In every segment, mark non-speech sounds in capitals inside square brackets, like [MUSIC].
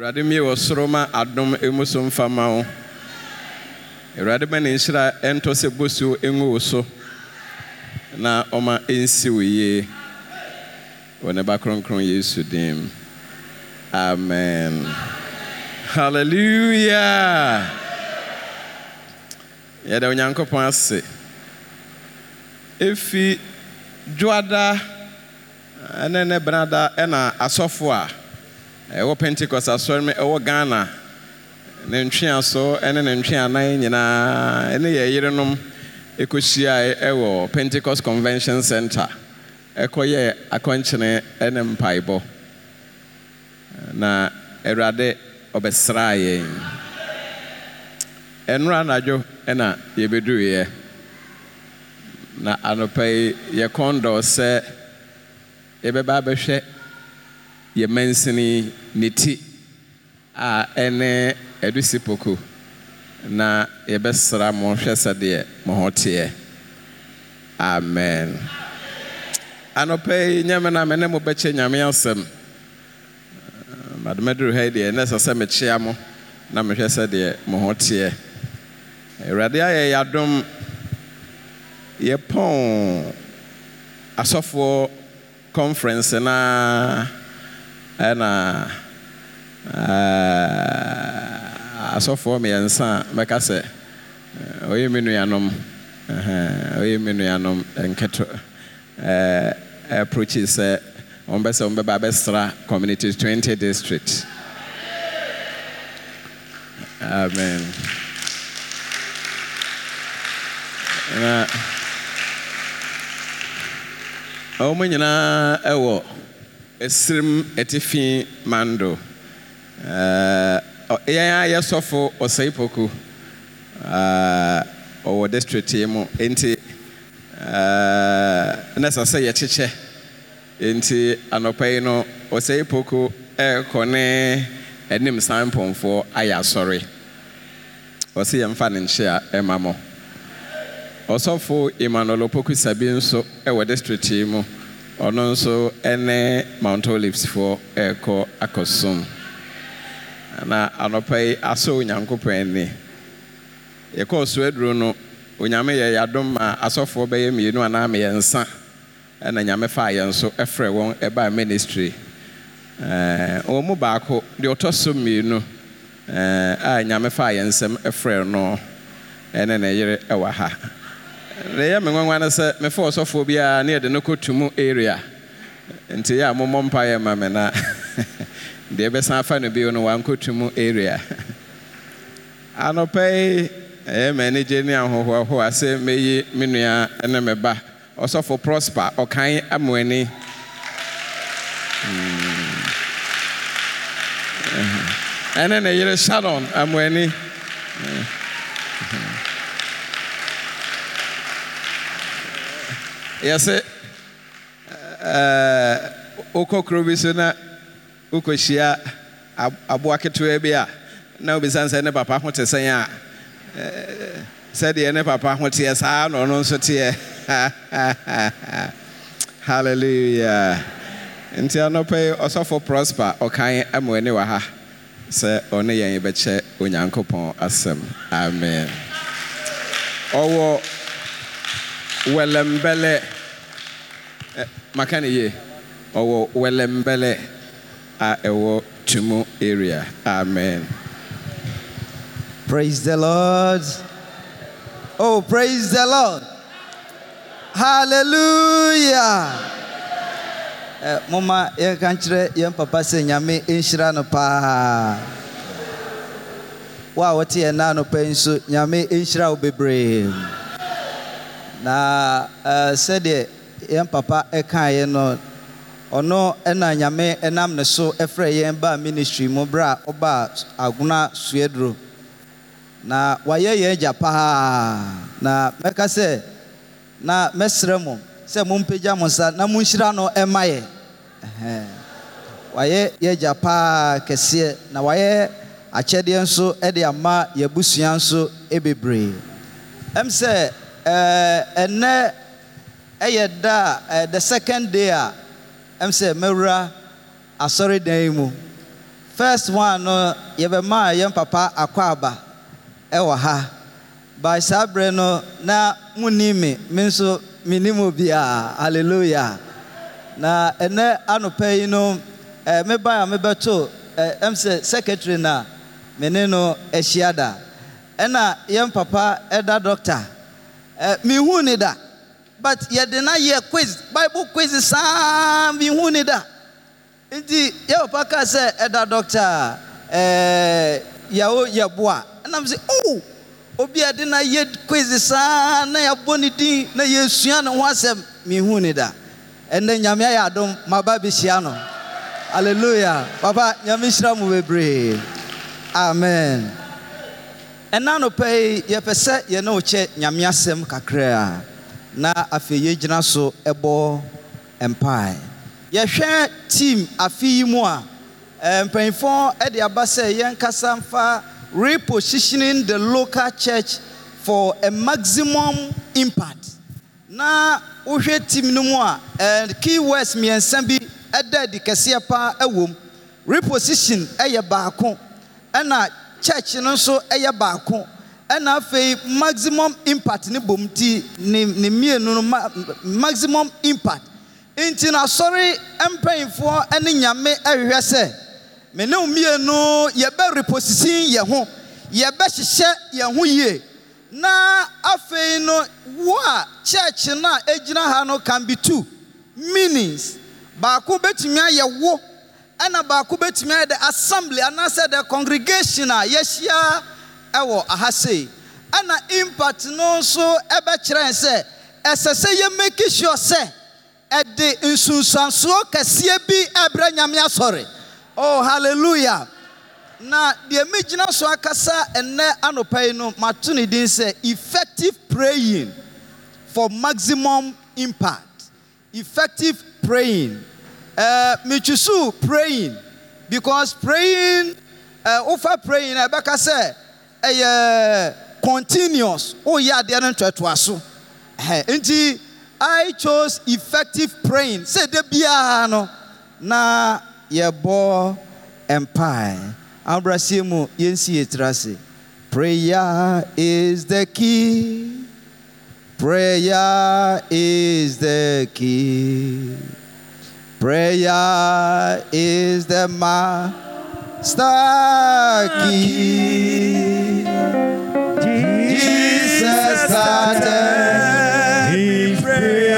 awurade mmie wɔ soro ma adom emu so mfa ma wo. Awurade ma ne nhyira ɛntɔ sɛ bosuo ɛngu wo so na ɔma ɛnsi wo yie wɔ ne ba kronkron yesu dim amen. Hallelujah. Yɛda onyankopɔn ase. Ɛfi dwoada ɛne ne benada ɛna asɔfo a ɛwɔ pentecost asɔre mu ɛwɔ ghana. Ne ntwea so ɛne ne ntwea nan nyinaa ɛne yɛ yerenom ɛkɔhyia ɛwɔ pentecost convention center. Ɛkɔyɛ akɔnkyene ɛne mpaebɔ. Na awurade ɔbɛsraa yɛn. Ɛnora anadwo ɛna yɛbɛduruiɛ. Na anɔpa yi yɛkɔn dɔɔ sɛ yɛbɛba abɛhwɛ yɛ mansini ne ti a ɛne adusi poko na yɛbɛsra mo hwɛ sɛdeɛ mo ho teɛ. Amen. Anɔpɛ yi nyame na me ne mo bɛkyɛ nyame asɛm. Madomɛduru ha yi deɛ ɛnɛ sɛ sɛ mekyea mo na mehwɛ sɛdeɛ mo ho teɛ. Awurade ayɛ yɛadom yɛpɔn asɔfoɔ conference na ɛna asɔfoɔ mmiɛnsa a mɛka sɛ ɔyɛ me nuanom. Ɔyɛ me nuanom. Nketo approachi sɛ wɔmbɛ sɛ wɔmbɛba bɛsra community 20 district. Amen. Na wɔn nyinaa ɛwɔ esirim etifi mando. Yɛn a yɛsɔfo ɔsɛe poku ɔwɔ district yi mu. Nti na sɛ yɛkyekyɛ. Nti anɔpa yi no ɔsɛe poku ɛrekɔ ne anim san mpɔnfoɔ ayɛ asɔre. Ɔsi yɛn fa ne nkyɛn a ɛma mo. Ɔsɔfo emmanuel opoku sabi nso ɛwɔ district yi mu ɔno nso ne mount olives foɔ ɛrekɔ akɔsom. Na anɔpa yi asɔ onyankopɔn ani. Yɛkɔɔ so aduro no onyame yɛ yɛadom ma asɔfoɔ bɛyɛ mmienu anaa mmiɛnsa ɛna nyame faa yɛn so ɛfrɛ wɔn ɛbaa ministry. Wɔn mu baako deɛ ɔtɔ so mmienu a nyame faa yɛn nsɛm ɛfrɛ no ɛne ne yere ɛwɔ ha. Na ɛyɛ me nwanwa no sɛ mefa ɔsɔfoɔ biara ne yɛde no kɔtu mu area. Nti yɛ a mommɔ mpa yɛ ma me na [LAUGHS] deɛ ɛbɛsan afa no bio no wankɔtu mu area. [LAUGHS] Anɔpa yi ɛyɛ ma ani gye ne ahohoahoa sɛ mɛyi me nua ne me ba. Ɔsɔfo prosper ɔkan amoani ɛne ne yere sharon amoani yɛsɛ wokɔ kuro bi so na wokɔhyia aboa ketewa bi a na wobisa sɛ ne papa ho te sɛn a sɛdeɛ ne papa ho teɛ saa na ɔno nso teɛ. [LAUGHS] Halleluya nti anɔpɛ yi ɔsɔfo prosper ɔkan ama ani wɔ ha sɛ ɔne yɛn bɛkyɛ onyankopɔn asɛm. Amen. Ɔwɔ wɛlɛmbɛlɛ maka ne yie ɔwɔ wɛlɛmbɛlɛ a ɛwɔ tumu area. Amen. Praise the Lord. Oh, praise the Lord. Hallelujah. Eh, Mama, yɛnka nkyerɛ yɛn papa sɛ nyame nhyira no paa. Wo a wɔte yɛn na anɔpa yi nso nyame nhyira wo bebree na eh, sɛdeɛ yɛn papa ɛkaeɛ no ɔno ɛna nyame ɛnam ne so ɛfrɛ yɛn baa ministry mu berɛ a ɔbaa agona suaduro na wayɛ yɛn agya paa. Na mɛka sɛ na mɛsrɛ mo sɛ mompagya mo nsa na monhyira no ɛma yɛ. Wayɛ yɛ agya paa kɛseɛ. Na wayɛ akyɛdeɛ nso ɛde ama yɛabusua nso bebree ɛm sɛ ɛɛ, ɛnnɛ ɛyɛ da a ɛɛ, the second day a ɛm sɛ mɛwura asɔredan yi mu. First one no yɛbɛmaa yɛn papa akɔ aba ɛwɔ ha. By saa berɛ no na munni me me nso mennim obiaa hallelujah. Na ɛnɛ anɔpa yi no eh, meba a mebɛto eh, ɛm sɛ secretary na me no ahyia da ɛna yɛn papa ɛda doctor. eh, mehu ne da. But yɛde na yɛ quiz bible quiz saa mehu ne da. Nti yɛ papa kaa sɛ ɛda doctor a yɛwo yɛboa ɛnam sɛ oh obi a yɛde na yɛ quiz saa na yɛbɔ ne din na yɛsua ne ho asɛm mehu ne da. Ɛnɛ nyame ayɛ adom maba bɛhyia no hallelujah. Papa nyame hyira mu bebree. Amen ɛna nɔpɛ yi yɛpɛ sɛ yɛne wo kyɛ nyame asɛm kakra a na afei yɛgyina so ɛbɔ mpae. Yɛhwɛ team afe yi mu a mpanyinfoɔ de aba sɛ yɛnkasa mfa repositioning the local church for a maximum impact. Na wohwɛ team no mu a key words mmiɛnsa bi ɛda adi kɛseɛ paa ɛwom reposition ɛyɛ baako. Ɛna church no nso ɛyɛ baako. Ɛna afei maximum impact ne bom ti ne ne mmienu no ma maximum impact. Nti na asɔre mpanyinfoɔ ne nyame ɛhwehwɛ sɛ me ne mmienu yɛbɛ reposition yɛn ho yɛbɛhyehyɛ yɛn ho yie. Na afei no wo a church no a ɛgyina ha no can be two meanings. Baako bɛtumi ayɛ wo ɛna baako bɛtumi ayɛ the assembly anaasɛ the congregation a yɛahyia ɛwɔ aha sei ɛna impact no nso ɛbɛkyerɛ sɛ ɛsɛ sɛ yɛmaki sure sɛ ɛde nsunsuansoɔ kɛseɛ bi ɛbrɛ nyame asɔre. Oh hallelujah. Na deɛ megyina so akasa ɛnnɛ anɔpa yi no mato ne din sɛ effective praying for maximum impact. Effective praying uh, metwisu praying. Because praying uh, wofa praying a ɛbɛka sɛ ɛyɛ continuous. Woyɛ adeɛ no ntoatoa so. Nti i chose effective praying. Sɛ da biara no na yɛbɔ mpae abrasie mu yɛnsi yɛtiri ase prayer is the key. Prayer is the key prayer is the master key. Jesus started. in prayer,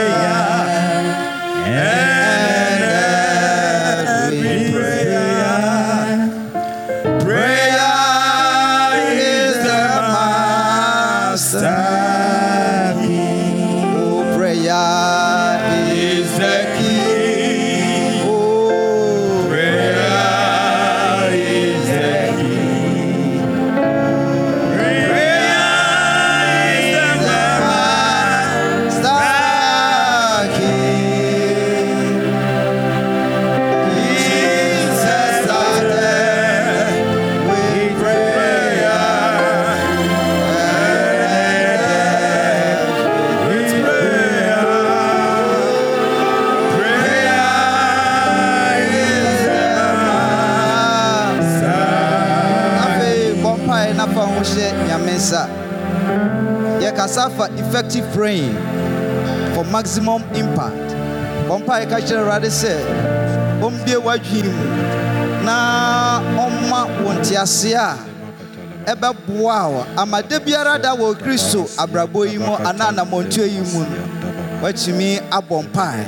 mpae na fa ho hyɛ nyame nsa yɛkasa fa effective praying for maximum impact. Bɔ mpae ka kyerɛ awurade sɛ ɔmbie w'adwene mu na ɔmma wo nteaseɛ a ɛbɛboa wo ama da biara da wɔ kristo abrabɔ yi mu anaa anammɔntuo yi mu no woatumi abɔ mpae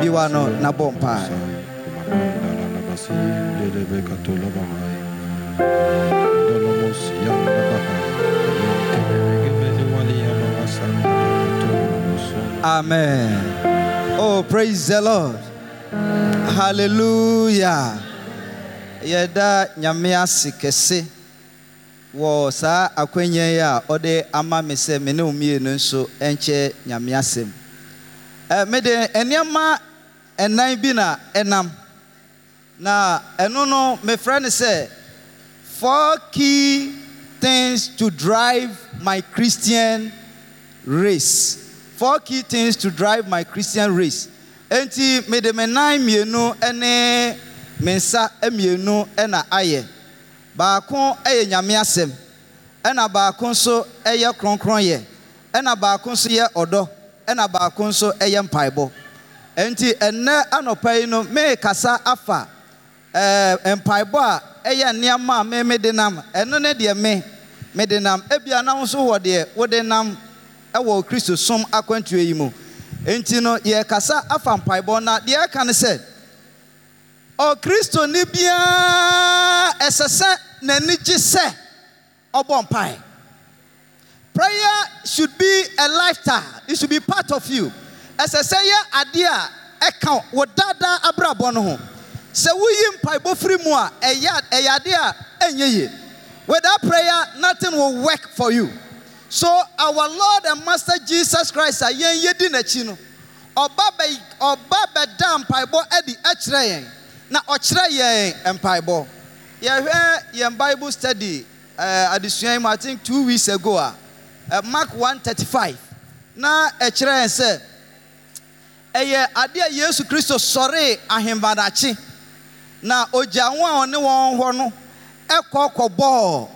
biwa no na bɔ mpae Amen. Oh, praise the Lord. Hallelujah. Yɛda nyame ase kɛse wɔ saa akwanya yi ama me sɛ me ne wo mmienu nso Mede nneɛma ɛnan bi na ɛnam. Na ɛno four key things to drive my Christian race. Four key things to drive my Christian race. Enti mede me nan mmienu ne me nsa mmienu na ayɛ baako yɛ nyame asɛm ɛna baako nso yɛ kronkronyɛ ɛna baako nso yɛ ɔdɔ ɛna baako nso yɛ mpaebɔ nti ɛnnɛ anɔpa yi no merekasa afa ɛɛ mpaebɔ a ɛyɛ nneɛma a me mede nam ne deɛ me mede nam. Ebia nam nso wɔ deɛ nam ɛwɔ kristo som akwantuo yi mu. Nti no yɛrekasa afa mpaebɔ na deɛ ɛka ne sɛ ɔkristoni biara ɛsɛ sɛ n'ani gye mpae. Prayer should be a lifestyle. It should be part of you. Ɛsɛ sɛ yɛ adeɛ a ɛka wo daadaa abrabɔ no ho. Sɛ woyi mpaebɔ firi mu a a without prayer nothing will work for you. So our lord and master jesus christ a yɛn yɛdi n'akyi no ɔba bɛ ɔba bɛda mpaebɔ ɛde ɛkyerɛ yɛn na ɔkyerɛ yɛn mpaebɔ. Yɛhwɛ yɛn bible study ɛɛ adesua yi mu i think two weeks ago ɛ eh, mark one thirty five na ɛkyerɛ yɛn sɛ ɛyɛ adeɛ yesu kristo sɔree ahemmadakye na ogya wɔn a no ɛkɔ kɔbɔɔ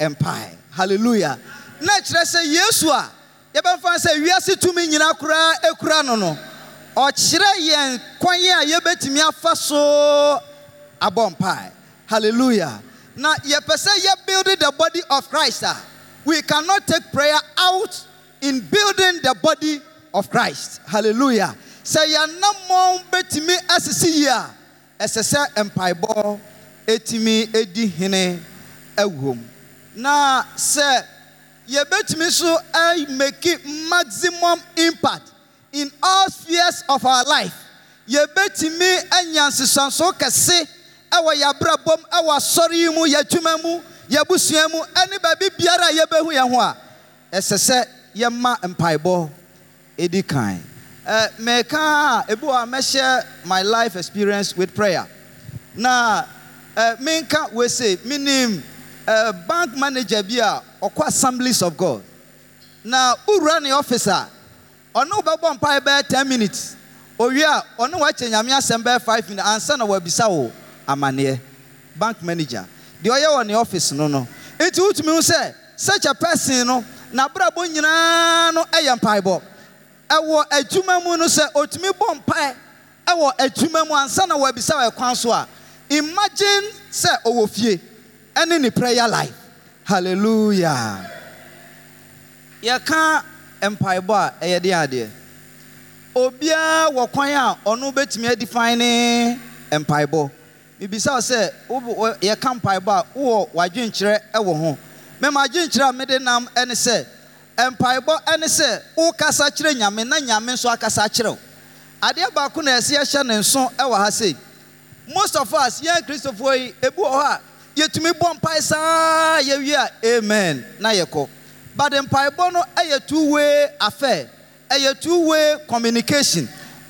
mpae. Hallelujah. Na kyerɛ sɛ yesu a yɛbɛmfa sɛ wiase tumi nyinaa koraa ekura no no ɔkyerɛ yɛn kwan a yɛbɛtumi afa so abɔ mpae. Hallelujah. Na yɛpɛ sɛ yɛ building the body of christ a we cannot take prayer out in building the body of christ. Hallelujah. Sɛ yɛnamɔn bɛtumi asisi yie a ɛsɛ sɛ mpaebɔ etumi edi hene ɛwom na sɛ yɛbɛtumi so make maximum impact in all spheres of our life. Yɛbɛtumi anya nsesanso kɛse ɛwɔ yɛabrabɔm ɛwɔ asɔre yi mu yɛadwuma mu yɛabusua mu ɛne baabi biara a yɛbɛhu yɛn ho a ɛsɛ sɛ yɛma mpaebɔ ɛdi kan uh, mɛka a ebi wɔ a mɛhyɛ my life experience with prayer. Na menka wese menim uh, bank manager bi a ɔkɔ assemblies of god. Na wowura ne office a ɔne mpae bɛyɛ 10 minutes. Owie a ɔne wakyɛ nyame asɛm bɛyɛ 5 minutes. Ansa na wabisa wo amanneɛ bank manager. Deɛ ɔyɛ wɔ ne office no no. Nti wotumi sɛ such a person no n'abrabɔ nyinaa no yɛ mpaebɔ ɛwɔ adwuma mu no sɛ otumi bɔ mpae. Ɛwɔ adwuma mu ansa na wabisa wɔ ɛkwan so a imagine sɛ ɔwɔ fie ɛne ne prayer life. Hallelujah. Yɛka mpaebɔ a ɛyɛ deɛ adeɛ. Obiara wɔ kwan a ɔno bɛtumi adifine ne mpaebɔ. Mibisa sɛ wɔ- yɛka mpaebɔ a wowɔ w'adwenkyerɛ ɛwɔ ho. Mɛma adwenkyerɛ a mede nam ɛne sɛ mpaebɔ ɛne sɛ wokasa kyerɛ nyame na nyame nso akasa kyerɛ wo adeɛ baako na ɛsɛ yɛhyɛ ne nso ɛwɔ ha sei. Most of us yɛn kristofoɔ yi ebi wɔ hɔ a yɛtumi bɔ mpae saa amen na yɛkɔ but mpaebɔ no yɛ two way affair ɛyɛ two way communication.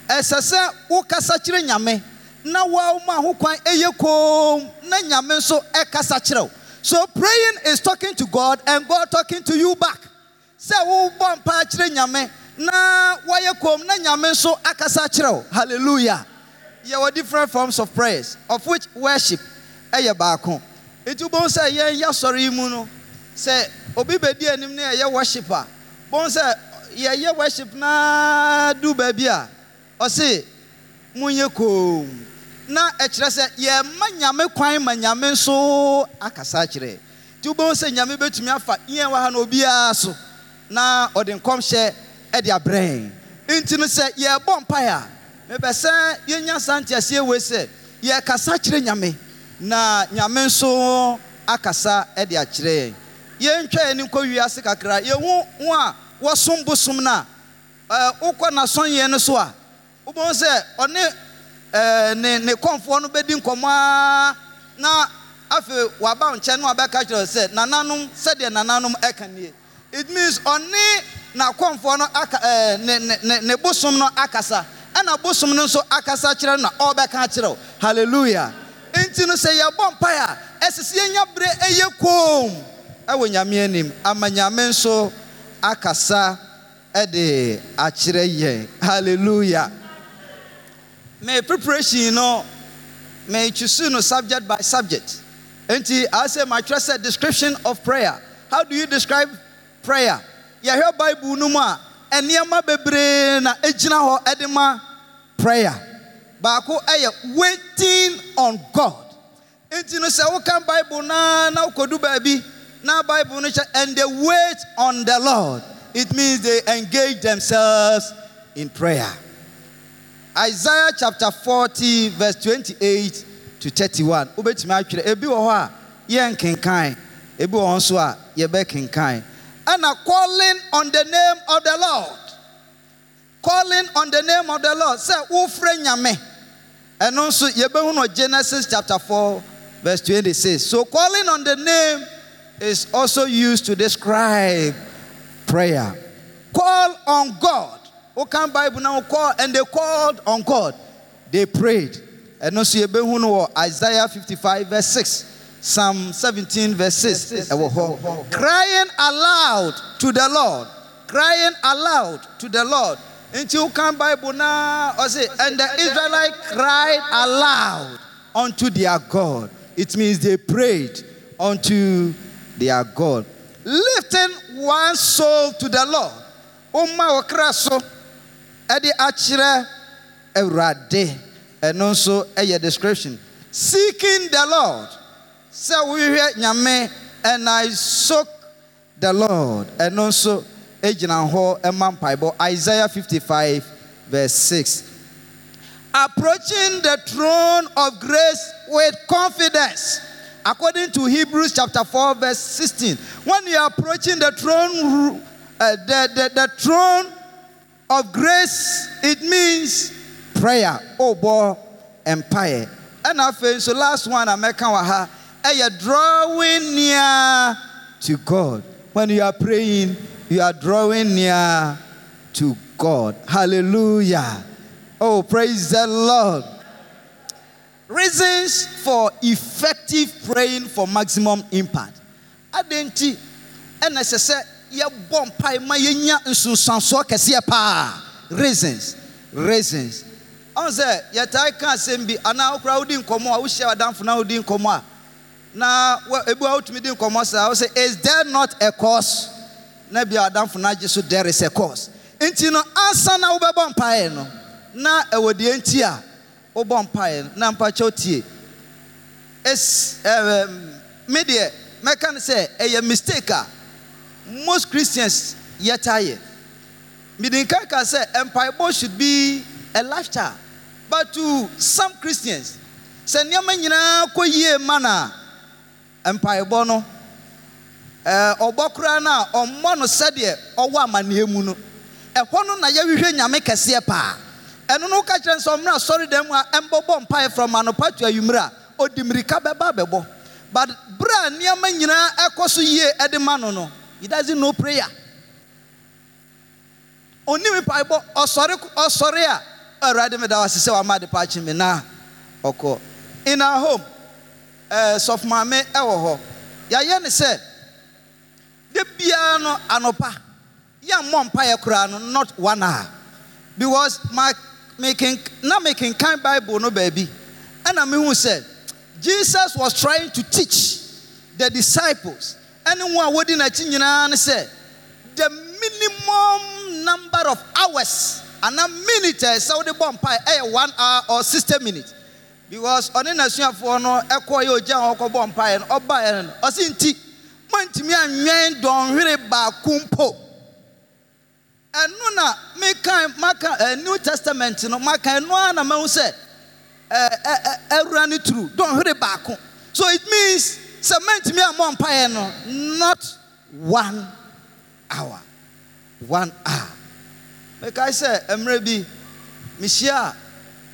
Ɛsɛ sɛ wokasa kyerɛ nyame na wɔn ho kwan ɛyɛ koom na nyame nso ɛkasa kyerɛ so praying is talking to god and god talking to you back. Sɛ wobɔ mpae kyerɛ nyame na wɔyɛ koom na nyame nso akasa kyerɛ hallelujah yɛwɔ different forms of prayers of which worship ɛyɛ baako. Nti wobɛhu sɛ yɛn yɛasɔre yi mu no sɛ obi bɛdi anim ne ɛyɛ worship a. Bɔhu sɛ yɛyɛ worship naa du baabi a ɔse monyɛ koom. Na ɛkyerɛ sɛ yɛma nyame kwan ma nyame nso akasa akyerɛ nti wobɛhu sɛ nyame bɛtumi afa yɛn wɔ ha na obiara so na ɔde nkɔmhyɛ ɛde abrɛn nti no sɛ yɛrebɔ mpae a mepɛ yɛnya saa nteaseɛ wei sɛ yɛrekasa kyerɛ nyame na nyame nso akasa de akyerɛ yɛn. Yɛntwa yɛn nkɔ wiase kakra. Yɛhu ho a wɔsom bosom no a wokɔ n'asɔnyɛ no so a wobɛhu sɛ ɔne ne ne kɔnfoɔ no bɛdi nkɔmmɔ na afei waba nkyɛn na wabɛka kyerɛ sɛ nananom sɛdeɛ nananom ɛka nie. It means ɔne n'akɔnfoɔ no aka ne ne ne bosom no akasa. Ɛna bosom no nso akasa kyerɛ na ɔrebɛka akyerɛ wo. Hallelujah. Nti no sɛ yɛbɔ mpae a ɛsɛ sɛ yɛnya bere ɛyɛ koom. Ɛwɔ nyame anim. Ama nyame nso akasa ɛde akyerɛ yɛn. Hallelujah. Me preparation no mekyusu no subject by subject. Enti asɛ matwerɛ sɛ description of prayer. How do you describe prayer? Yɛhwɛ bible no mu a nneɛma bebree na ɛgyina hɔ ɛde ma prayer. Baako ɛyɛ waiting on god. Nti no sɛ woka bible na na wokɔdu baabi na bible no kyɛ and they wait on the lord it means they engage themselves in prayer. Isaiah chapter 40 verse 28 to 31 wobɛtumi atwerɛ ebi wɔ hɔ a yɛnkenkan. Ebi wɔ hɔ nso a yɛbɛkenkan ɛna calling on the name of the lord. Calling on the name of the lord. Sɛ wofrɛ nyame. Ɛno nso yɛbɛhu no genesis chapter 4 verse 26 so calling on the name is also used to describe prayer. Call on god. Who can bible now call? And they called on god. They prayed. Ɛno nso yɛbɛhu no isaiah 55 verse 6 psalm 17 verse 6 crying aloud to the lord. Crying aloud to the lord. Nti wokan bible ɔse and the israelite cried aloud unto their god. It means they prayed unto their god. Lifting one soul to the lord. Woma wɔkra so ɛde akyerɛ awurade ɛno nso ɛyɛ description. Seeking the lord sɛ wohwehwɛ nyame and i soak the lord. Ɛno nso gyina hɔ ɛma mpaebɔ. Isaiah 55 verse 6 approaching the throne of grace with confidence. According to hebrews chapter 4 verse 16 when you are approaching the throne uh, the, the, the throne of grace it means prayer ɔbɔ empire ɛna afei nso last one mɛka wɔ ha ɛyɛ drawing near to god. When you are praying you are drawing near to god. Hallelujah. Oh praise the lord. Reasons for effective praying for maximum impact. Adɛn nti ɛna ɛsɛ sɛ yɛbɔ mpae ma yɛnya nsunsuansoɔ kɛseɛ paa reasons reasons. Ɔn sɛ yɛtae ka asɛm bi anaa wokora wodi nkɔmmɔ a wohyia adamfo na wodi nkɔmmɔ a na ebi wa wotumi di nkɔmmɔ saa wo sɛ is there not a cause? Na bia adamfo no agye so there is a cause. Nti no ansa na wobɛbɔ mpaeɛ no na ɛwɔ deɛ nti a wobɔ mpaeɛ no na mpakyɛw tie. Es ɛɛm, me deɛ mɛka no sɛ ɛyɛ mistake a most christians yɛta yɛ mede nka ka sɛ mpaebɔ should be a lifestyle but to some christians sɛ nneɛma nyinaa kɔ yie ma na mpaebɔ no ɛɛ, ɔbɔ koraa no a ɔmmɔ no sɛdeɛ ɔwɔ amanneɛ mu no. Ɛhɔ no na yɛhwehwɛ nyame kɛseɛ paa. Ɛno no woka kyerɛ sɛ ɔmmra asɔre dan mu a ɛmbɔbɔ mpaeɛ from anɔpa to awummere a ɔdi mmirika bɛba bɛbɔ but berɛ a nneɛma nyinaa ɛkɔ so yie ɛde ma no no he doesn't know prayer. Onim mpaebɔ ɔsɔre ɔsɔre a awurade meda wase sɛ wama ade pa akye me na ɔkɔ. In our home Eh, ɛɛ sɔfo maame ɛwɔ eh, hɔ yɛayɛ ne sɛ de biara no anɔpa yɛmmɔ mpaeɛ koraa no not one hour. Because my making na mekenkan bible no baabi ɛna mehu sɛ jesus was trying to teach the disciples. Ɛne wɔn a wɔdi n'akyi nyinaa ne sɛ the minimum number of hours ana minute a ɛsɛ wode bɔ mpae ɛyɛ one hour or sixty minutes because ɔne n'asuafoɔ no ɛkɔ yɛ ogya a ɔkɔbɔ mpaeɛ no ɔbaeɛ no ɔse nti moantumi anwɛn dɔnhwere baako mpo. Ɛno na mekan maka ɛ new testament no maka ɛno ara na mahu sɛ ɛ ɛ ɛwura ne turu dɔnhwere baako so it means sɛ mɛntumi ammɔ mpaeɛ no not one hour one hour. Mekae sɛ mmerɛ bi mehyia a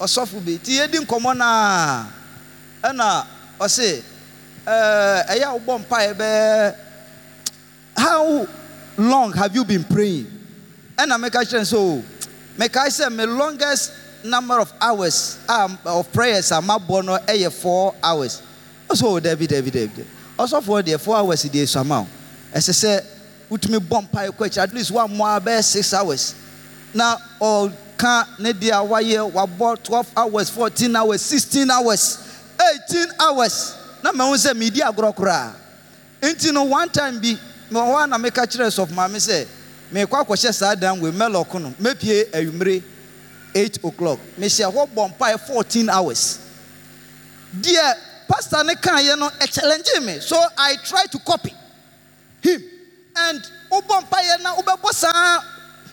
ɔsɔfo bi nti yɛdi nkɔmmɔ naa ɛna ɔse ɛɛ ɛyɛ a wobɔ mpaeɛ bɛɛ how long have you been praying? Ɛna meka kyerɛ sɛ o mekae sɛ me longest number of hours um, of prayers a mabɔ no ɛyɛ four hours. Ɔsɛ o dabi dabi dabi dabi ɔsɔfoɔ deɛ four hours deɛ suama o ɛsɛ sɛ wotumi bɔ mpaeɛ kɔ akyi at least woammoa bɛyɛ six hours. Na ɔka ne deɛ wayɛ wabɔ twelve hours fourteen hours sixteen hours 18 hours. Na mahu sɛ medi agorɔ koraa nti no one time bi mewɔ hɔ a na meka kyerɛ sɔfo maame sɛ merekɔ akɔhyɛ saa dan wei mɛlɔko no mɛpie awummere 8 o'clock. Mehyɛ hɔ bɔ mpaeɛ 14 hours. Deɛ pastor ne kaeɛ no ɛchallenge me. So i try to copy him. And wobɔ na wobɛbɔ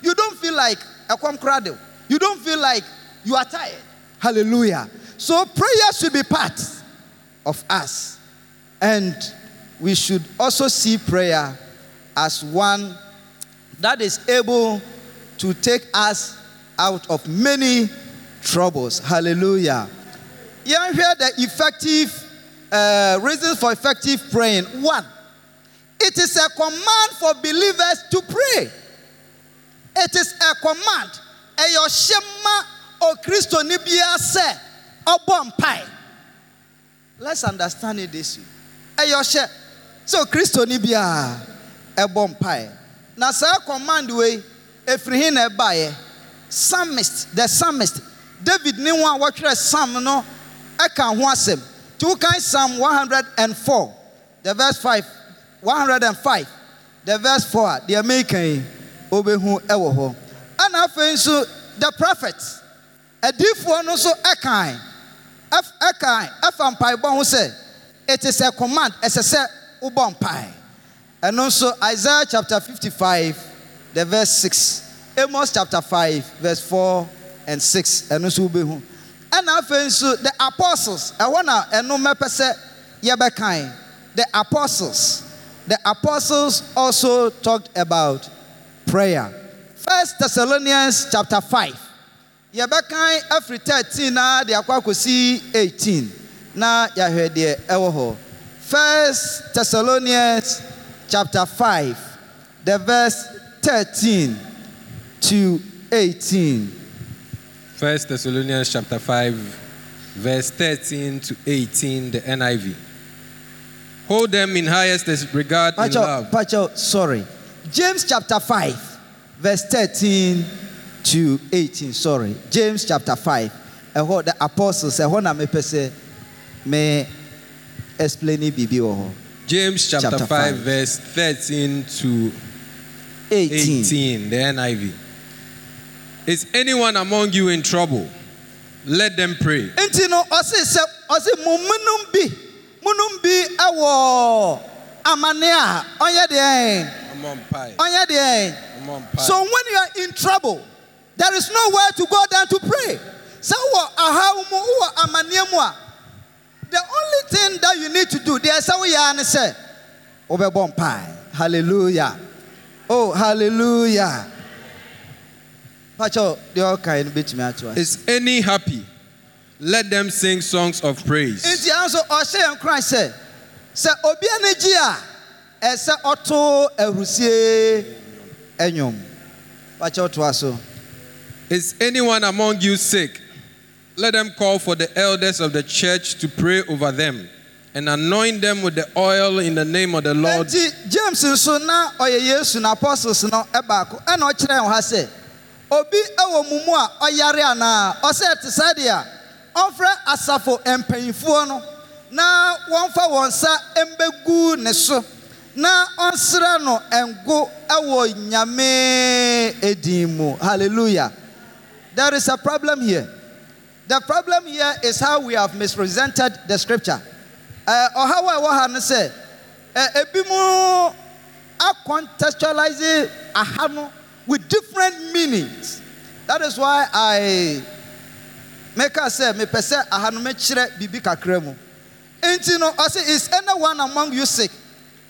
you don't feel like ɛkɔm koraa de. You don't feel like you are tired. Hallelujah. So prayer should be part of us. And we should also see prayer as one that is able to take us out of many troubles. Hallelujah. Yɛnhwɛ the effective uh, reasons for effective praying? One it is a command for believers to pray. It is a command ɛyɛ ɔhyɛ ma okristoni biara sɛ ɔbɔ mpae. Let's understand it this way. Ɛyɛ ɔhyɛ sɛ okristoni biara ɛbɔ mpae. Na saa command wei efiri hin na ɛbaeɛ psalmist the psalmist david ne ho a wɔtwerɛ psalm no ɛka ho asɛm nti wokan psalm 104 the verse 5 105 the verse 4 a deɛ meka yi wobɛhu ɛwɔ hɔ afei the prophet adiifoɔ no nso ɛkan ɛkan ɛfa mpaebɔ ho sɛ it is a command ɛsɛ sɛ wobɔ mpae. Ɛno nso isaiah chapter 55 the verse 6 amos chapter 5 verse 4 and 6 ɛno nso wobɛhu ɛna afei nso the apostles ɛhɔ na ɛno mɛpɛ sɛ yɛbɛkan the apostles the apostles also talked about prayer first thessalonians chapter 5 yɛbɛkan afiri 13 na de akɔ akɔsi 18 na yɛahwɛ deɛ ɛwɔ hɔ first thessalonians chapter 5 the verse 13 to 18 First Thessalonians chapter 5, verse 13 to 18, the NIV. Hold them in highest regard in Pacho, love. Pacho, sorry. James chapter 5, verse 13 to 18. Sorry. James chapter 5. Ɛhɔ the apostles, ɛhɔ na mepɛ sɛ me explain bibi wɔ hɔ. James chapter, Chapter 5, five. verse 13 to 18. 18, the NIV. Is anyone among you in trouble? Let them pray. Nti no, ɔse sɛ, ɔse mo munum bi, munum bi ɛwɔ amane a ɔnyɛ deɛ, ɔnyɛ deɛ. So when you are in trouble, there is nowhere to go down to pray. So wɔ ahaw mu wɔ amanneɛ mu a, the only thing that you need to do, deɛ ɛsɛ woyɛ ara ne sɛ, wobɛbɔ mpae. Hallelujah. Oh, hallelujah. Pacho, deɛ ɔkae no bɛtumi ato. Is any happy? Let them sing songs of praise. Nti nso ɔhyɛ yɛn kran sɛ, sɛ obi ani gye a, ɛsɛ ɔto ahurusie ɛnwom. Pacho toa so. Is anyone among you sick? Let them call for the elders of the church to pray over them and anoint them with the oil in the name of the Lord. Nti James nso na ɔyɛ Yesu na apostles no baako ɛna ɔkyerɛ wɔn ha sɛ obi wɔ mu mu a ɔyare anaa ɔsɛ te saa deɛ ɔmfrɛ asafo mpanyinfoɔ no na wɔmfa wɔn nsa mbɛgu ne so. Na ɔnsrɛ no ngo wɔ nyame edin mu. Hallelujah. There is a problem here. The problem here is how we have misrepresented the scripture. Eh, ɔhaw a ɛwɔ ha no sɛ eh, ebi mu acontextualize aha no with different meanings. That is why i meka sɛ mepɛ sɛ aha no mekyerɛ biribi kakra mu nti no ɔsɛ is anyone among you sick?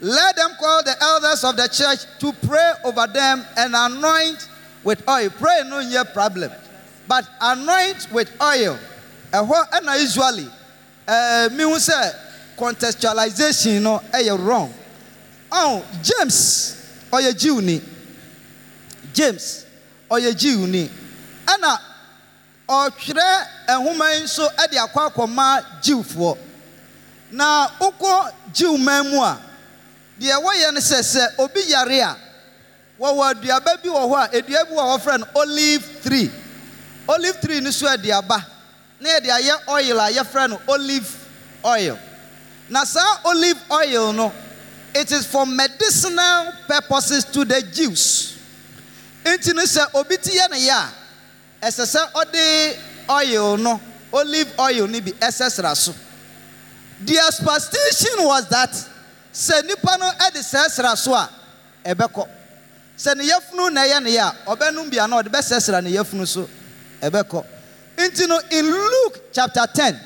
Let them call the elders of the church to pray over them and anoint with oil. Pray no your problem. But anoint with oil. Ɛna usually eh, ɛɛ mihu sɛ contextualization no ɛyɛ eh, wrong. Oh, james ɔyɛ jew ni james ɔyɛ jew ni ɛna ɔtwerɛ nhoma eh, yi nso ɛde akɔ akɔma jewfoɔ na wokɔ jew man mu a deɛ wɔyɛ no sɛ obi yare a wɔwɔ aduaba bi wɔ hɔ a edua bi wɔfrɛ no olive tree. Olive tree no so aduaba na yɛde ayɛ oil a yɛfrɛ no olive oil. Na saa olive oil no it is for medicinal purposes to the jews. Nti no sɛ obi ti yɛ ne yɛ a ɛsɛ sɛ oil no olive oil no bi ɛsɛsra so their superstition was that sɛ nipa no ɛde sɛsra so a ɛbɛkɔ. Sɛ ne yɛfunu na ɛyɛ ne yɛ a ɔbɛnum bia na ɔde bɛsɛsra ne yɛfunu so ɛbɛkɔ. Nti no in luke chapter ten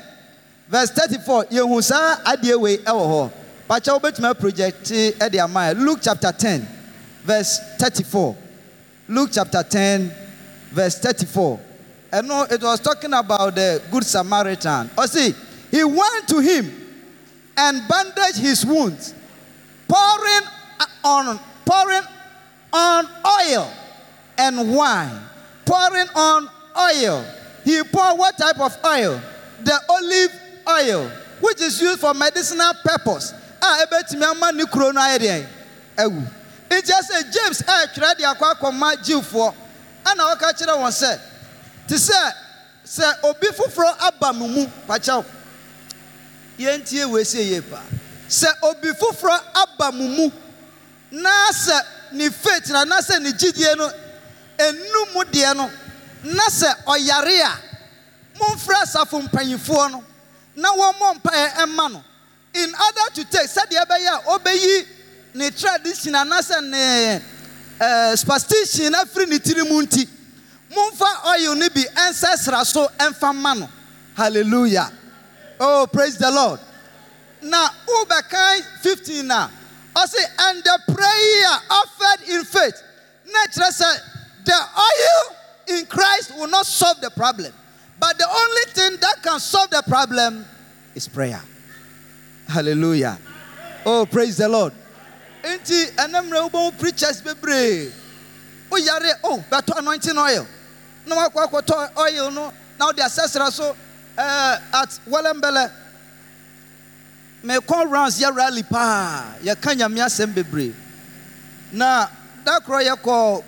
verse thirty-four yehu saa adeɛ wei ɛwɔ hɔ. Pakyɛ wobɛtumi aprojɛkte ɛde ama yɛ. Luke chapter ten verse thirty-four. Luke chapter ten verse thirty-four. Ɛno it was talking about the good samaritan. Ɔsi he went to him and bandaged his wounds pouring on pouring on oil and wine. Pouring on oil. He poured what type of oil? The olive oil which is used for medicinal purpose. Ah, A ebetumi ama ne kuro no ayɛ deɛ awu nti sɛ james ah, ɛretwerɛ de akɔ akɔma jiwfoɔ ɛna ɔka kyerɛ wɔn sɛ te sɛ sɛ obi foforɔ aba mo mu yɛntie wei sɛ yie paa. Sɛ obi foforɔ aba mo mu na sɛ ne faith na na sɛ ne gyidie no mu deɛ no na sɛ ɔyare a momfrɛ asafo mpanyinfoɔ no na wɔmmɔ mpaeɛ ɛma no. In order to take sɛdeɛ ɛbɛyɛ a ɔbɛyi ne tradition anaasɛ ne ɛɛ superstition afiri ne tiri mu nti momfa oil no bi ɛnsɛsra so ɛmfa ma no. Hallelujah oh praise the lord. Na wobɛkan 15 now. I say, and the prayer offered in faith. Na kyerɛ sɛ the oil in christ will not solve the problem but the only thing that can solve the problem is prayer. Hallelujah. Oh praise the lord. Nti ɛnɛ mmerɛ wobɛhu preachers bebree woyare oh bɛtɔ anointing oil. Na wakɔ akɔtɔ oil no. Na wode asɛsra so at welembele mekɔ rounds yɛ rally paa yɛka nyame asɛm bebree na da korɔ yɛkɔ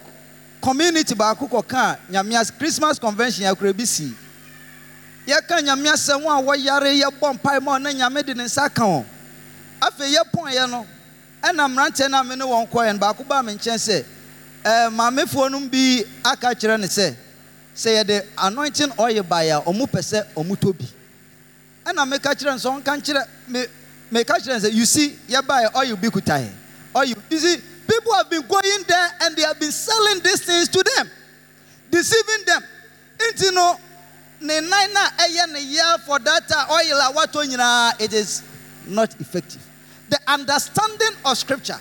community baako kɔka nyame as christmas convention yɛkorɔ bi sii yɛka nyame asɛm a wɔyare yɛbɔ mpae ma ɔna nyame de ne nsa ka wɔn afei yɛpɔnyɛ no ɛna mmeranteɛ no me ne wɔn kɔɛ no baako baa me nkyɛn sɛ ɛɛ maamefoɔ no bi aka kyerɛ ne sɛ sɛ yɛde anointing oil baeɛ a ɔmo pɛ sɛ ɔmo tɔ bi ɛna meka kyerɛ no sɛ ɔnka nkyerɛ me meka kyerɛ sɛ you see yɛbaeɛ oil bi kuta yɛ oil. You see people have been going there and they have been selling these things to them deceiving them. Nti no ne nan na ɛyɛ ne yɛ for that uh, oil a watɔ nyinaa it is not effective. The understanding of scripture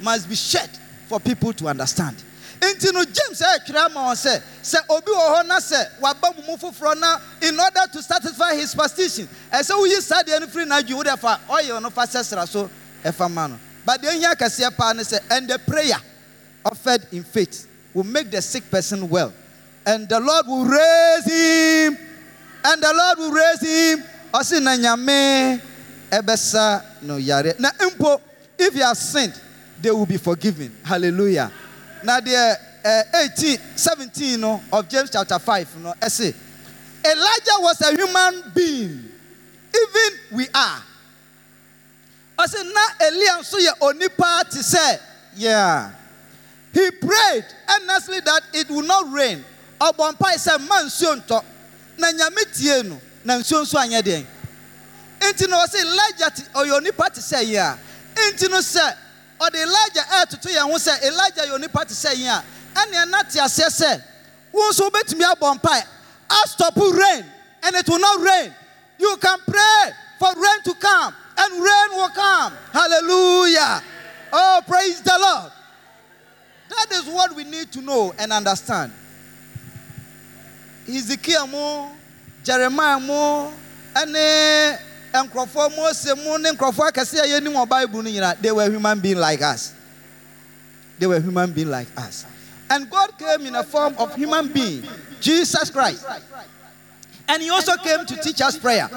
must be shared for people to understand nti no james ɛretwerɛ ama wɔn sɛ sɛ obi wɔ hɔ na sɛ waba mu mu foforɔ na in order to satisfy his superstition ɛsɛ woyi saa deɛ no firi n'adwi wo de fa oil no fa sɛsra so ɛfa ma no. But deɛ ohia kɛseɛ paa ne sɛ and the prayer offered in faith will make the sick person well. And the lord will raise him and the lord will raise him. Ɔsi na nyame ɛbɛsa no yare. Na mpo if you have sinned they will be forgiven. Hallelujah na deɛ uh, 18 17 no of james chapter 5 no ɛsɛ elijah was a human being even we are. I ɔsɛ na elia nso yɛ onipa te sɛ yeah he prayed earnestly that it would not rain. Ɔbɔ mpae sɛ mma nsuo ntɔ na nyame tie no na nsuo nso anyɛ deɛn nti na ɔsɛ elijah ɔyɛ onipa te sɛ yɛ a nti no sɛ ɔde elijah ɛɛtoto yɛn ho sɛ elijah yɛ onipa te sɛ yɛn a ɛnea na te aseɛ sɛ wɔn nso wobɛtumi abɔ mpae. Astop rain and it will not rain. You can pray for rain to come and rain will come. Hallelujah. Oh praise the lord. That is what we need to know and understand. Ezekiel mu jeremiah mu ɛne mose bible they were human being like us. They were human being like us. And god came in a form of human being jesus christ. And he also came to teach us prayer.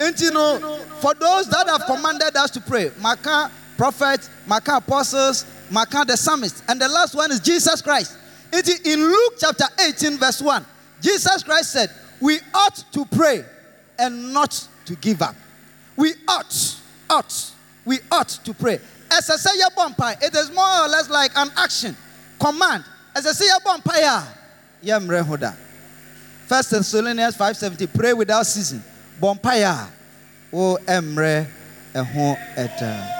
And you know for those that have commanded us to pray maka prophets maka apostles maka the psalmist and the last one is jesus christ. In luke chapter 18 verse 1 jesus christ said we ought to pray and not to give up we ought, ought, we ought to pray. As I say, it is more or less like an action, command. As I say, yamre hoda. First Thessalonians 5:70, pray without ceasing. Bompire, o emre eho eta.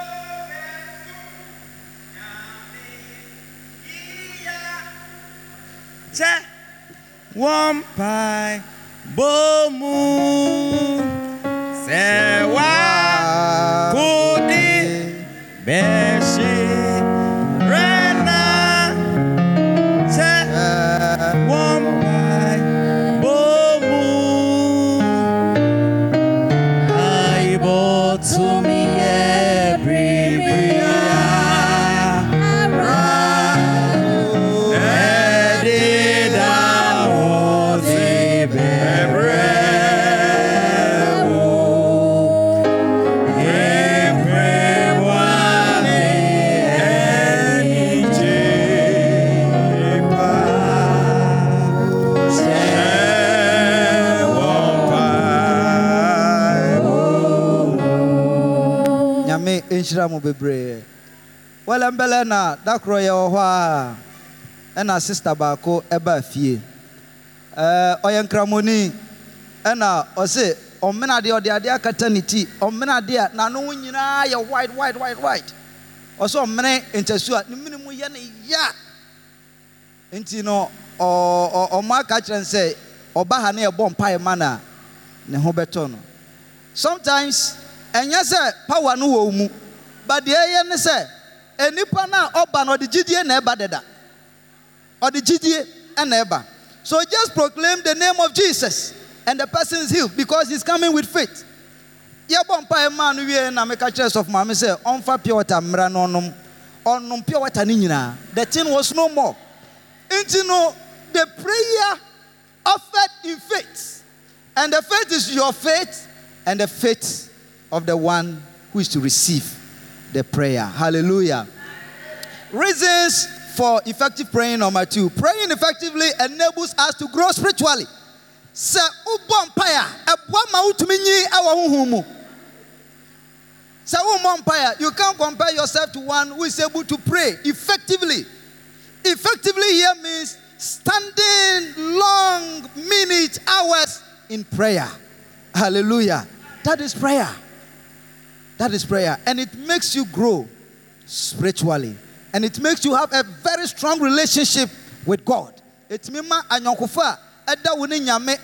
Che one bomu sewa kudi beshi nhyira mo bebree. Wɔlɛ mbɛlɛ na dakorɔ yɛ wɔ hɔ a ɛna sista baako ɛbaa fie. Ɛɛ ɔyɛ nkramoni ɛna ɔse ɔmena deɛ ɔde adeɛ akata ne ti ɔmena deɛ n'ano ho nyinaa yɛ white white white white. Ɔsɛ ɔmene ntasu a ne mene mu yɛ ne ya. Nti no ɔ- ɔ- ɔmo aka kyerɛ no sɛ ɔba ha ne yɛbɔ mpaeɛ ma no a ne ho bɛtɔ no. Sometimes ɛnyɛ sɛ power no wɔ mu but deɛ ɛyɛ ne sɛ enipa no a ɔba no ɔde gyidie na ɛba deda. Ɔde gyidie ɛna ɛba so just proclaim the name of jesus and the person is healed because he's coming with faith. Yɛbɔ mpaeɛ maa no wie na meka kyerɛ sɔfo maame sɛ ɔmfa pure water mmra no ɔnom. Ɔnom pure water no nyinaa. The thing was no more. Nti no the prayer offered in faith. And the faith is your faith and the faith of the one who is to receive the prayer. Hallelujah. Reasons for effective praying number two. Praying effectively enables us to grow spiritually. Sɛ wobɔ mpaeɛ a, ɛboa ma wotumi nyi ɛwɔ honhom you can't compare yourself to one who is able to pray effectively. Effectively here means standing long minutes, hours in prayer. Hallelujah. That is prayer. That is prayer. And it makes you grow spiritually. And it makes you have a very strong relationship with God. It mima anyonkofa ɛda wo ne nyame.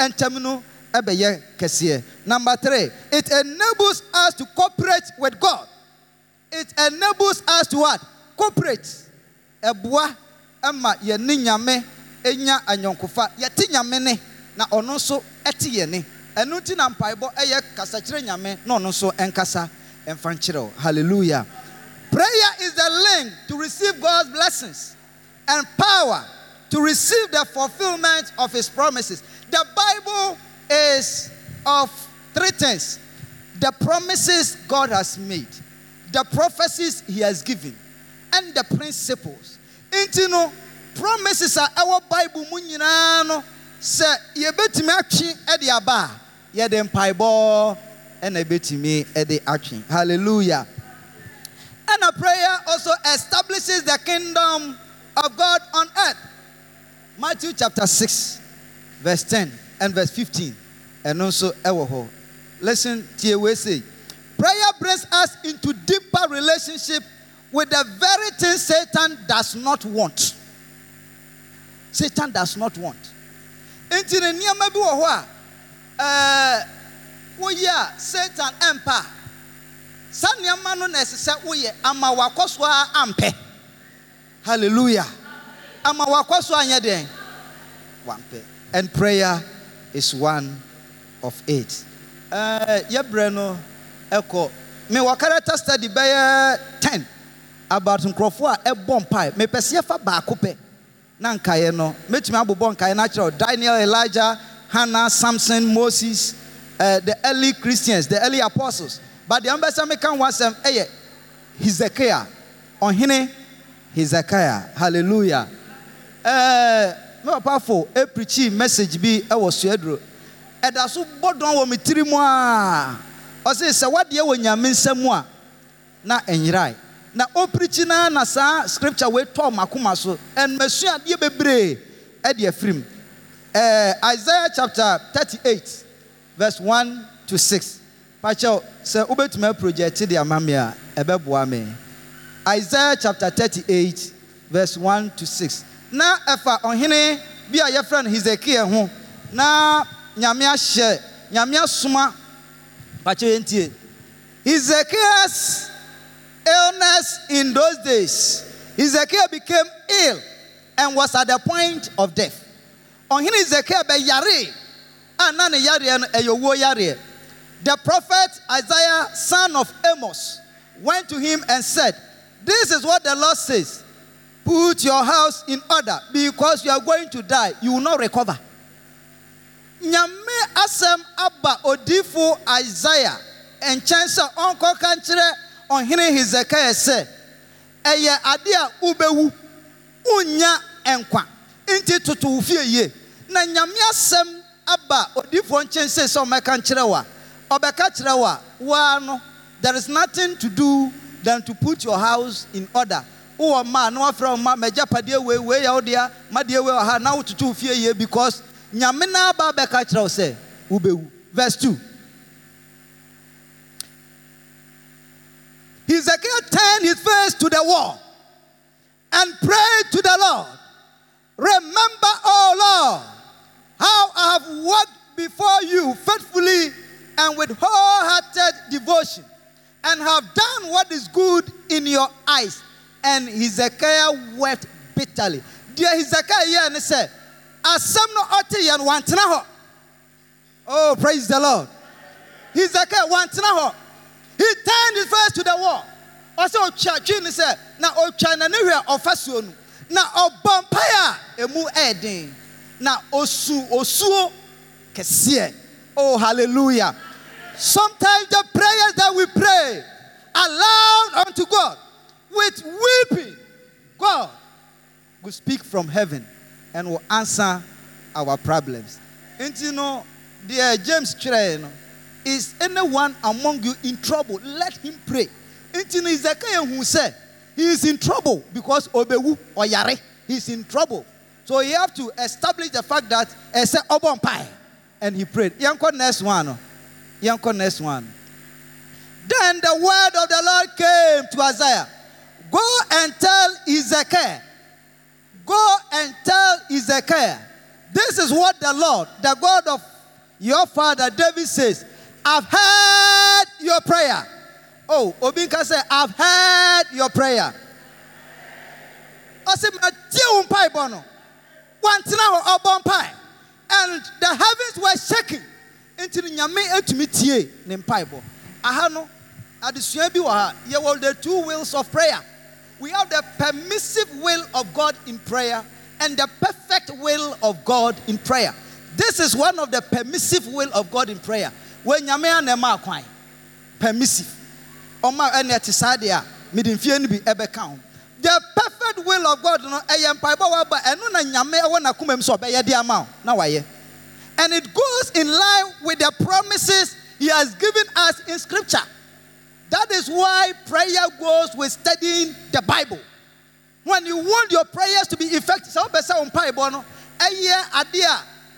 Number three, it enables us to cooperate with God. It enables us to what? Cooperate. Ɛboa ɛma yɛne nyame enya anyɔnkofa. Yɛte nyame ne na ɔno nso ɛte yɛn ne. Ɛno nti na mpaebɔ ɛyɛ kasakyerɛ nyame na ɔno nso ɛnkasa ɛmfa. Hallelujah. Prayer is the link to receive God's blessings and power to receive the fulfillment of His promises. The Bible is of three things the promises God has made, the prophecies He has given, and the principles. Nti no, promises a ɛwɔ Bible mu nyinaa no, sɛ yɛbɛtumi aba ɛna yɛbɛtumi ɛde atwe. Hallelujah. And a prayer also establishes the kingdom of God on earth. Matthew chapter 6, verse 10 and verse 15. And also, ewoho. Listen to your way say. Prayer brings us into deeper relationship with the very thing Satan does not want. Satan does not want. Nti ne nneɛma bi a woyɛ a Satan ɛmpa saa nneɛma no na ɛsɛ sɛ woyɛ ama wakɔ so a ampɛ. Hallelujah. Ama wakɔ so anyɛ den wampɛ. And prayer is one of it. Ɛɛ yɛbrɛ no ɛkɔ. Me wɔ character study bɛyɛ ten. About nkurɔfoɔ a ɛbɔ mpae. Mepɛ sɛ yɛfa baako pɛ. Na nkaeɛ no mɛtumi abobɔ nkaeɛ no akyerɛ daniel elijah hannah samson moses uh, the early christians the early apostles. But deɛ mbɛsɛ meka ho asɛm ɛyɛ hezekiah. Ɔhene hezekiah. Hallelujah. Eh, ɛɛ eh, me papa fo eprikyi message bi ɛwɔ suaduro ɛda so bɔ dɔn wɔ me tiri mu a ɔse sɛ wadeɛ wɔ nyame nsɛm a na ɛnyerae na oh, ɔpirikyi na na saa scripture wei tɔɔ makoma so. Ɛnmasua adeɛ bebree ɛde afirim ɛɛ isaiah chapter thirty eight verse one to six. Pakyɛw sɛ wobɛtumi aprojɛte de ama me a ɛbɛboa me. Isaiah chapter thirty eight verse one to six. Na ɛfa ɔhene bi a yɛfrɛ no ho. Na nyame ahyɛ nyame asoma. Pakyɛw yɛntie hezekiah's illness in those days hezekiah became ill and was at the point of death. Ɔhene hezekiah bɛyare yareɛ eh, the prophet isaiah son of amos went to him and said this is what the lord says. Put your house in order. Because you are going to die you will not recover. Nyame asɛm aba odifo isaiah nkyɛn sɛ ɔnkɔka nkyerɛ ɔhene hezekiah sɛ ɛyɛ ade a wobɛwu wonnya nkwa nti toto wo na nyame asɛm aba odifoɔ nkyɛn sɛ sɛ ɔmɛka nkyerɛ wo a ɔbɛka kyerɛ wo a no there is nothing to do than to put your house in order wowɔ mma na wafrɛ wo ma magyapadeɛ wei wei yɛ wo dea madeɛ wei wɔ ha na wo fie yie because nyame no aba bɛka kyerɛ wo sɛ wobɛwu verse 2 Hezekiah turned his face to the wall and prayed to the Lord. Remember, O Lord, how I have walked before you faithfully and with wholehearted devotion, and have done what is good in your eyes. And Hezekiah wept bitterly. Dear Hezekiah, yeah, and he said, Asem no ɔte yɛn wantena hɔ. Oh, praise the Lord. Hezekiah wantena hɔ. He turned his face to the wall. Ɔsɛ ɔtwa twi ne sɛ na ɔtwa n'ani hwɛ ɔfasuo no. Na ɔbɔ mpaeɛ a emu ɛyɛ. Na osu osuo kɛseɛ. Oh hallelujah. Sometimes the prayers that we pray aloud unto God with weeping, God will speak from heaven and will answer our problems. And you know, deɛ James Train, is anyone among you in trouble? Let him pray. Nti no, Ezekiel hu sɛ he is in trouble because obewu ɔyare. He is in trouble. So you have to establish the fact that ɛsɛ ɔbɔ mpae and he prayed. Yɛnkɔ next one. Oh. no. Yɛnkɔ next one. Then the word of the Lord came to Isaiah. Go and tell Ezekiel. Go and tell Ezekiel. This is what the Lord, the God of your father David says. I've heard your prayer. Oh, Obinka said, I've heard your prayer. I said, And the heavens were shaking. Nti nyame atumi tie ne mpaebɔ. Aha no, adesua bi wɔ ha. The two wills of prayer. We have the permissive will of God in prayer and the perfect will of God in prayer. This is one of the permissive will of God in prayer. When nyame anema akwan, permissive. Ɔma ɛna ɛte saa deɛ no bi. The perfect will of God eh, wayɛ. And it goes in line with the promises he has given us in scripture. That is why prayer goes with studying the Bible. When you want your prayers to be effective, sɛ wopɛ sɛ wo mpaebɔ no ɛyɛ adeɛ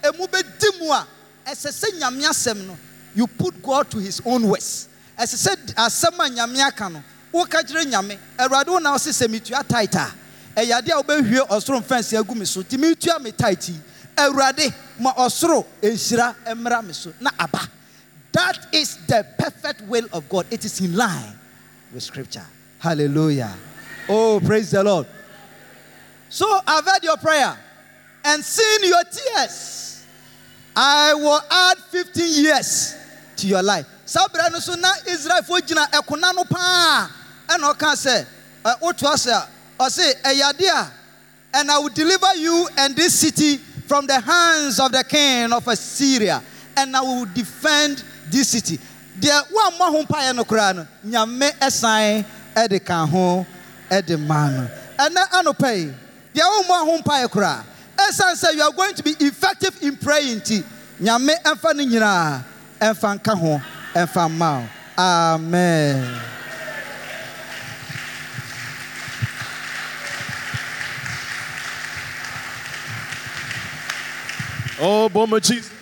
a ɛmu bɛdi mu a you put God to his own words. Ɛsɛ sɛ asɛm a nyame aka no woka kyerɛ nyame awurade wo na sɛ metua a wobɛhwie ɔsoro mfɛnse agu me so nti metua me awurade ma ɔsoro mmra me so na aba that is the perfect will of God. It is in line with scripture. Hallelujah. Oh, praise the Lord. So I've heard your prayer and seen your tears. I will add 15 years to your life. Sabra no so na Israel fo gyina ɛkona no paa ɛna ɔka sɛ ɛ, wotoa sɛ ɔse ɛyɛ ade a and I will deliver you and this city from the hands of the king of Assyria, and I will defend this city. Deɛ woammɔ ho mpaeɛ no koraa no, nyame ɛsan ɛde ka ho ɛde ma no. Ɛnɛ anɔpa yi, deɛ wommɔ ho mpaeɛ koraa, ɛsan sɛ you are going to be effective in praying nti, nyame ɛmfa no nyinaa ɛmfa nka ho ɛmfa mma wo. amen Oh, Boma Jesus.